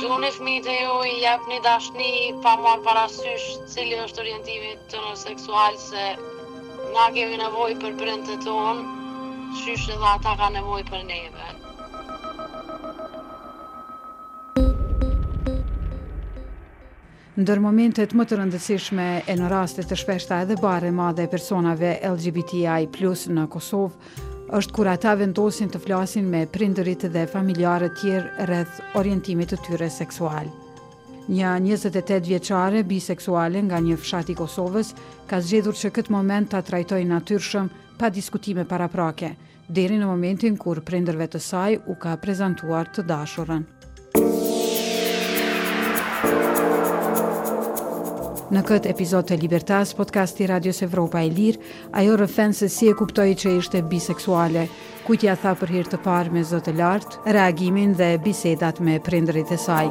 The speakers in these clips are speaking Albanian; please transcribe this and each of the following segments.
Duni fmijt e juj, jepni dashni pa marrë parasysh cili është orientimi tyne seksual se na kemi nevojë për prindt tonë, qysh edhe ata kanë nevojë për neve. Ndër momentet më të rëndësishme e në raste të shpeshta edhe barrë e madhe e personave LGBTI plus në Kosovë, është kur ata vendosin të flasin me prindërit dhe familjarët tjerë rreth orientimit të tyre seksual. Një 28 vjeçare biseksuale nga një fshat i Kosovës ka zgjedhur që këtë moment ta trajtojë natyrshëm pa diskutime paraprake, Deri në momentin kur prindërve të saj u ka prezantuar të dashurën. Në këtë epizod të Libertas, podcast i Radios Evropa e Lirë, ajo rrëfen se si e kuptoi që ishte biseksuale, kujt ia tha për herë të parë me zë të lartë, reagimin dhe bisedat me prindërit e saj.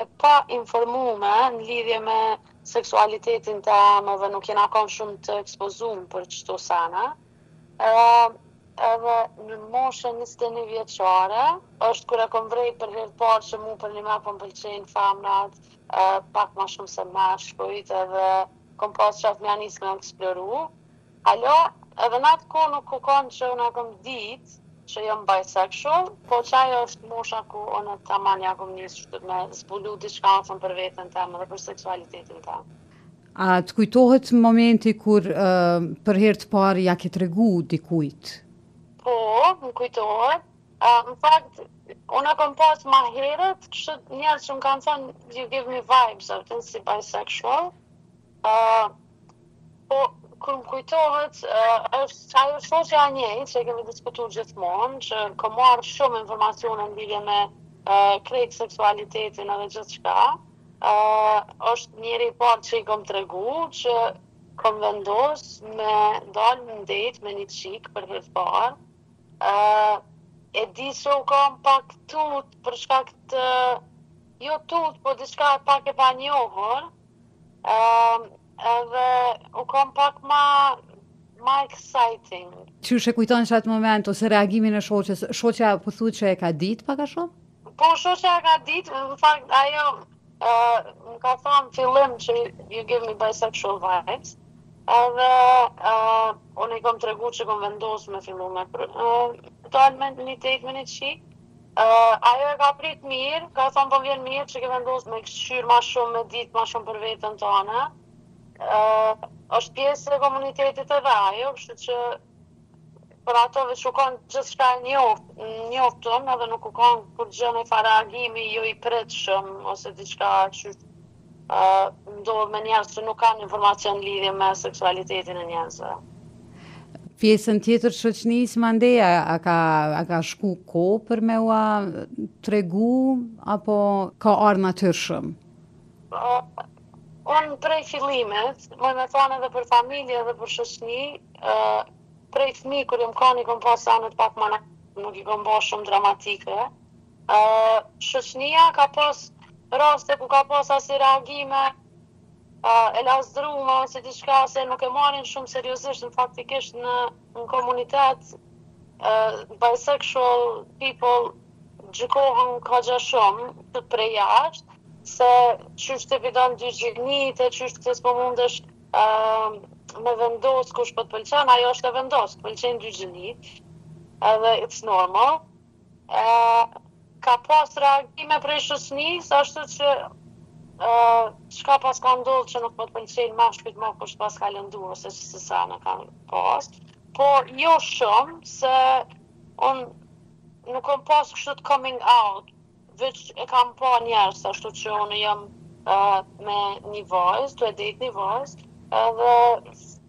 e pa informume n'lidhje me seksualitetin tem edhe nuk jena kon shumë të ekspozum për qto sene edhe edhe në moshen njëzet e një vjeçare është kur e kom vrejt për her t'parë që mu për ni me po m'pëlqejnë femnat pak ma shumë se meshkujt edhe kom pas qef me ja nis me e eksploru Hala edhe n'atë kohë nuk u kon që unë e kom dit që jom bisexual, po që ajo është mosha ku unë taman ja kom nis kshtu me zbulu diçka tamon për veten tem edhe për seksualitetin tem. A të kujtohet momenti kur për herë të parë ja ke tregu dikujt? Po, më kujtohet. Në fakt, unë e kom pas ma herët, kshtu njerz që më kan thon you give me vibes of a bisexual, Po, kur më kujtohet, është ajo shoqja e njëjtë që e kemi diskutu gjithmonë, që kam marrë shumë informacione në lidhje me krejt seksualitetin edhe gjithçka. Është njeri i parë që i kam tregu që kam vendos me dal në dejt me një çikë për herë të parë. E di që u kan pak tutë për shkak të, jo tut, po diçka pak e panjohur. Edhe u kan pak ma ma exciting. Qysh e kujton qat moment ose reagimin e shoqes, shoqja po thu që e ka ditë pak a shumë? Po shoqja e ka ditë, në fakt ajo uh, më ka thonë n'fillim që you give me bisexual vibes. Edhe uh, unë i kam tregu që kam vendos me fillu me uh, dalë me një date me një çikë. Ajo e ka prit mirë, ka thënë po vjen mirë që ke vendosur me kqyr ma shumë me ditë ma shumë për veten tënde. Është pjesë e komunitetit edhe ajo, kështu që për atë veç u kon gjithçka e njoft, njoftun edhe nuk u kon kurrgjë naj far reagimi jo i pritshëm ose diçka qysh ndodh me njerëz që nuk kanë informacion lidhje me seksualitetin e njerëzve. Pjesën tjetër të shoqënisë mandej a ka a ka shku kohë për me ua tregu apo ka ardhur natyrshëm? Unë prej fillimit, domethonë edhe për familje dhe për shoqëni, prej fmi kur jam kon i kom pas anët pak më nuk i kom bo shumë dramatike, Shoqnia ka pas raste ku ka pas asi reagime e lazdrume ose diçka se nuk e marrin shumë seriozisht faktikisht në komunitet bisexual people gjykohen kogja shumë prej jashtë se qysh të bi i don dy gjinitë e qysh ti s'po mundesh me vendos kush po të pëlqen ajo është e vendos të pëlqejnë dy gjinitë edhe it's normal. Ka pas reagime prej shoqnisë, ashtu që çka paska ndodhë që nuk po të pëlqejnë mashkujt më kush paska lëndu ose ksi sene kanë pas, por jo shumë se unë nuk kom pas kështu të coming out, veç e kam pa njerëz ashtu që unë jam me një vajzë, tu e dejt një vajzë edhe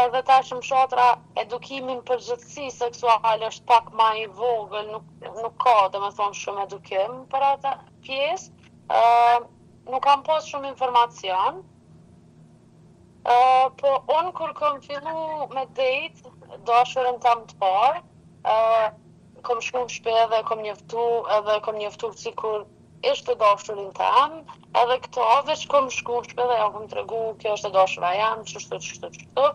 Edhe tash në fshatra edukimi në përgjithësi seksual është pak ma i vogël, nuk nuk ka domethënë shumë edukim për atë pjesë, ë nuk kam pas shumë informacion, ë po unë kur kom fillu me dejt dashurën tem të parë, ë kom shku në shpi edhe e kom njoftu edhe e kom njoftu sikur Ish të dashurin tem edhe këta veç kom shku n'shpi edhe ja kom tregu kjo është e dashura jem qështu qështu qështu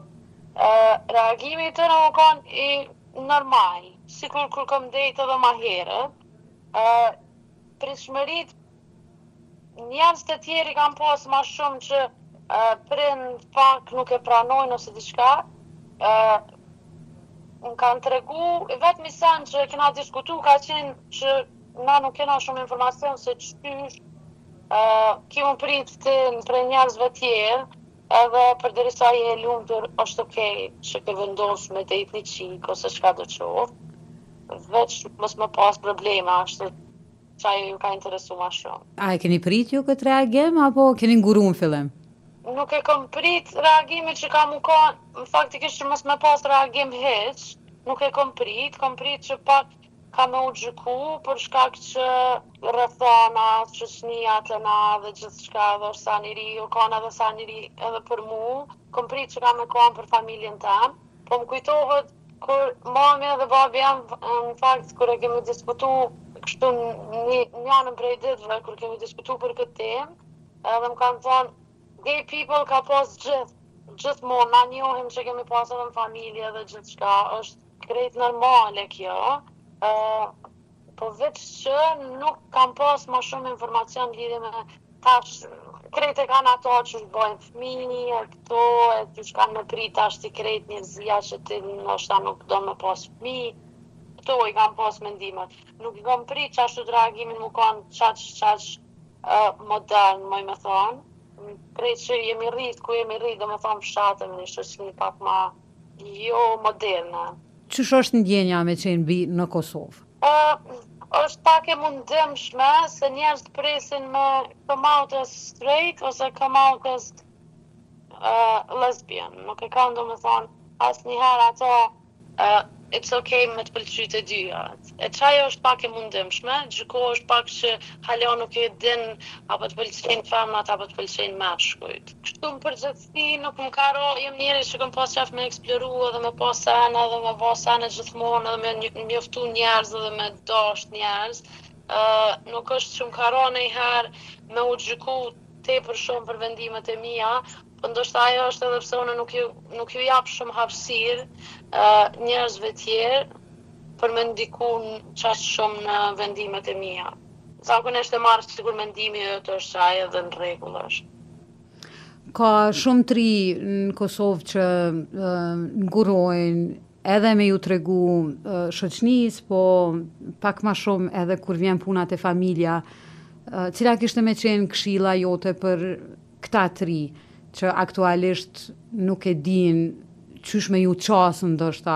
reagimi i tyre u kon normal sikur kur kom dejt edhe ma herët pritshmërit njerz të tjer i kam pas ma shum që prind pak nuk e pranojn ose diçka m'kan tregu vetmi sen që kena diskutu ka qen që Na nuk kena shumë informacion se qysh ki mu prit ti prej njerëzve tjerë edhe përderisa je e lumtur është ok që ke vendos me dejt ni çik ose çka do qoftë veç mos me pas probleme ashtu që ajo ju ka interesu ma shumë. A e keni prit ju këtë reagim apo keni nguru në fillim? Nuk e kom prit reagimin që ka mu kon faktikisht që mos me pas reagim hiç nuk e kom prit kom prit që pak Ka me u gjyku për shkak që rrethana, shoqnia te na dhe gjithçka edhe është sen i ri, o kanë edhe sen i ri edhe për mu, kom prit që ka me kanë për familjen tem, po më kujtohet kur mami edhe babi jem, në fakt kur e kemi diskutu kështu në njanën prej ditëve kur kemi diskutu për këtë temë edhe më kanë than gay people ka pas gjith gjithmon, na njohim që kemi pas edhe në familje dhe gjithçka është Krejt normale kjo, ë po veç që nuk kam pas ma shumë informacion lidhje me tash krejt e kanë ato që bojnë fëmijë e këto e ti që kanë me prit tash ti krejt njerëzia që ti ndoshta nuk do me pas fëmijë këto i kam pas mendimet nuk i kam prit që ashtu reagimi me kanë qaq qaq uh, modern domethonë prej që jemi rrit ku jemi rrit domethonë n'fshat, n'një shoqni pak ma jo moderne. Qysh është ndjenja me qenë bi në Kosovë? Është pak e mundimshme se njerëzit presin me come out as straight ose come out as lesbian, nuk e kanë domethënë asnjëherë atë it's ok me të pëlqy të dyja. E qaj është pak e mundimshme, gjithkohë është pak që hala nuk e din, a po të pëlqejnë femnat apo të pëlqejnë meshkujt. Kështu në përgjithësi. Nuk më ka ra, jam njeri që kam pas qef me eksploru edhe me pa sene edhe me ba sene gjithmonë edhe me njoftu njerz edhe me dasht njerz, nuk është që më ka ra nonjëher me u gjyku tepër shumë për vendimet e mia, po ndoshta ajo është edhe pse unë nuk ju nuk ju jap shumë hapësirë njerëzve tjerë për me ndiku qaq shumë në vendimet e mia. Zakonisht e marr sikur mendimi yt është qai edhe në rregull është. Ka shumë t'ri në Kosovë që ngurrojnë edhe me ju tregu shoqënisë, po pak ma shumë edhe kur vjen puna te familja. Cila kishte me qenë këshilla jote për këta t'ri, që aktualisht nuk e dinë qysh me ju qasë ndoshta,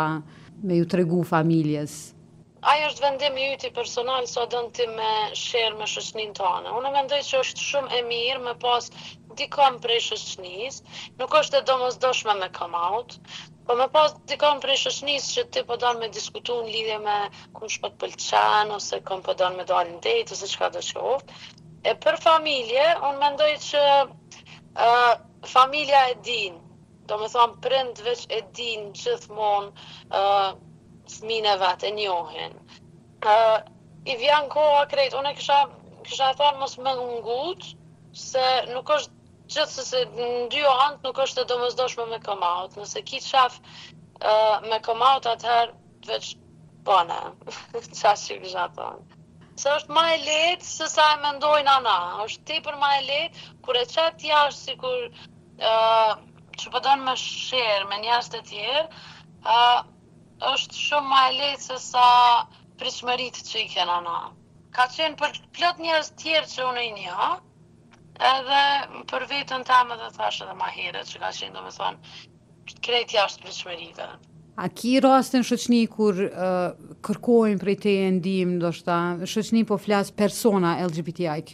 me ju tregu familjes? Ai është vendim i yti personal sa don ti me share me shoqninë tane.. Unë mendoj që është shumë e mirë me pas dikon prej shoqnisë, nuk është e domosdoshme me come out, po me pas dikon prej shoqnisë që ti po don me diskutu në lidhje me kush po të pëlqen ose kom po don me dalë në date ose çkado qoftë. E për familje, unë mendoj që ë familja e din. Domethënë prind veç e din gjithmon fëmin e vet e njohin. I vjen koha krejt unë kisha kisha than mos me ngut se nuk është gjithsesi në dy ant nuk është e domosdoshme me come out nëse ki qef me come out atëher veç bone qaq që kisha than se është ma e let se sa e mendojnë ana është tepër ma e let kur e qet jasht sikur që po don me share me njerëz të tjerë, ë është shumë më e lehtë se sa pritshmëritë që i kena na. Ka qenë për plot njerëz tjerë që unë i njoh, edhe për veten teme dhe thashë edhe më herët që ka qenë domethanë krejt jashtë pritshmërive. A ki raste në shoqni kur uh, kërkojnë prej teje ndihmë ndoshta, shoqni po flas persona LGBTIQ.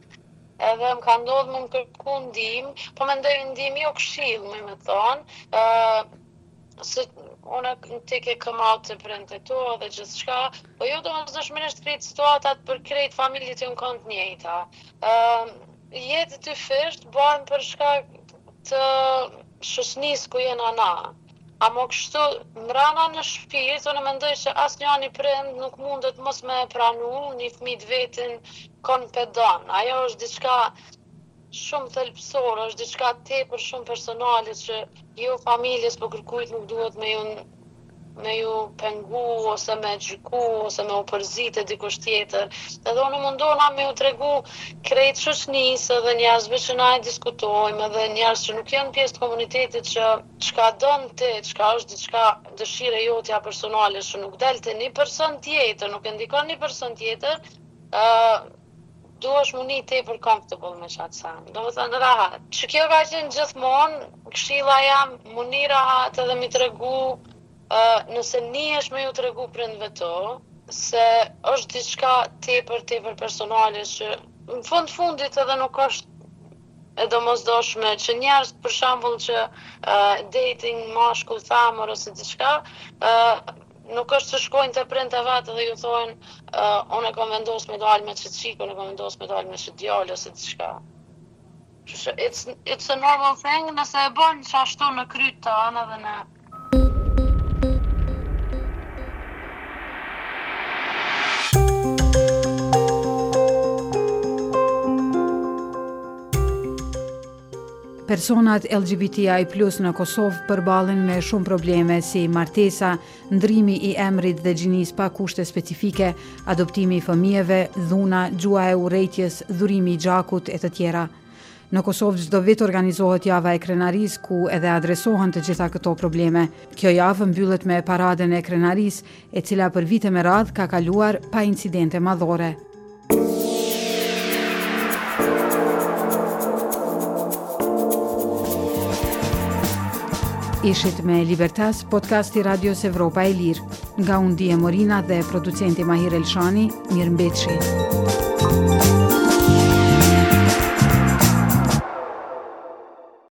Edhe m'ka ndodhë me më kërku ndihmë, po mendoj një ndihmë jo këshillë, muj me thonë, ë se unë ti ke come out te prindtë e tu dhe gjithçka, po jo domosdoshmërisht krejt situatat për krejt familjet jon kanë të njëjta. Ë jetë t'dyfishtë bojnë për shkak të shoqnisë ku jena na. Amo kështu mrena në shpirt unë mendoj që asnjani prind nuk mundet mos me e pranu ni fmi të vetin kon pe don. Ajo është diçka shumë thelbësore, është diçka tepër shumë personale që jo familjes po kërkujt nuk duhet me ju me ju pengu ose me gjyku ose me u përzi te dikush tjetër edhe unë mundohna me ju tregu krejt shoqnisë edhe njerëzve që na e diskutojmë edhe njerëz që nuk janë pjesë të komunitetit që çka don ti çka është diçka dëshirë e jotja personale që nuk del te ni person tjetër nuk e ndikon ni person tjetër ë Duhesh mu ni tepër comfortable me qatë sen, domethënë rahat. Që kjo ka qenë gjithmonë këshilla jem, mu ni rahat edhe mi tregu nëse nihesh me ju tregu prindve tu, se është diçka tepër tepër personale që në fund fundit edhe nuk është e domosdoshme që njerzt për shembull që dating mashkull femër ose diçka Nuk është që shkojnë te prindtë e vet dhe ju thojnë unë e kam vendosë me dalë me qët çikë, unë e kam vendosë me dalë me qët djalë ose diçka. Kështu që it's it's a normal thing nëse e bon qashtu në kryt tan edhe në. Personat LGBTI plus në Kosovë përballen me shumë probleme si martesa, ndrrimi i emrit dhe gjinisë pa kushte specifike, adoptimi i fëmijëve, dhuna, gjuha e urrejtjes, dhurimi i gjakut e të tjera. Në Kosovë çdo vit organizohet java e krenarisë ku edhe adresohen të gjitha këto probleme. Kjo javë mbyllet me paradën e krenarisë, e cila për vite me radhë ka kaluar pa incidente madhore. Ishit me Libertas, podcastin e Radios Evropa e Lirë. Nga unë Die Morina dhe producenti Mahir Elshani, mirë mbetshi. Mirë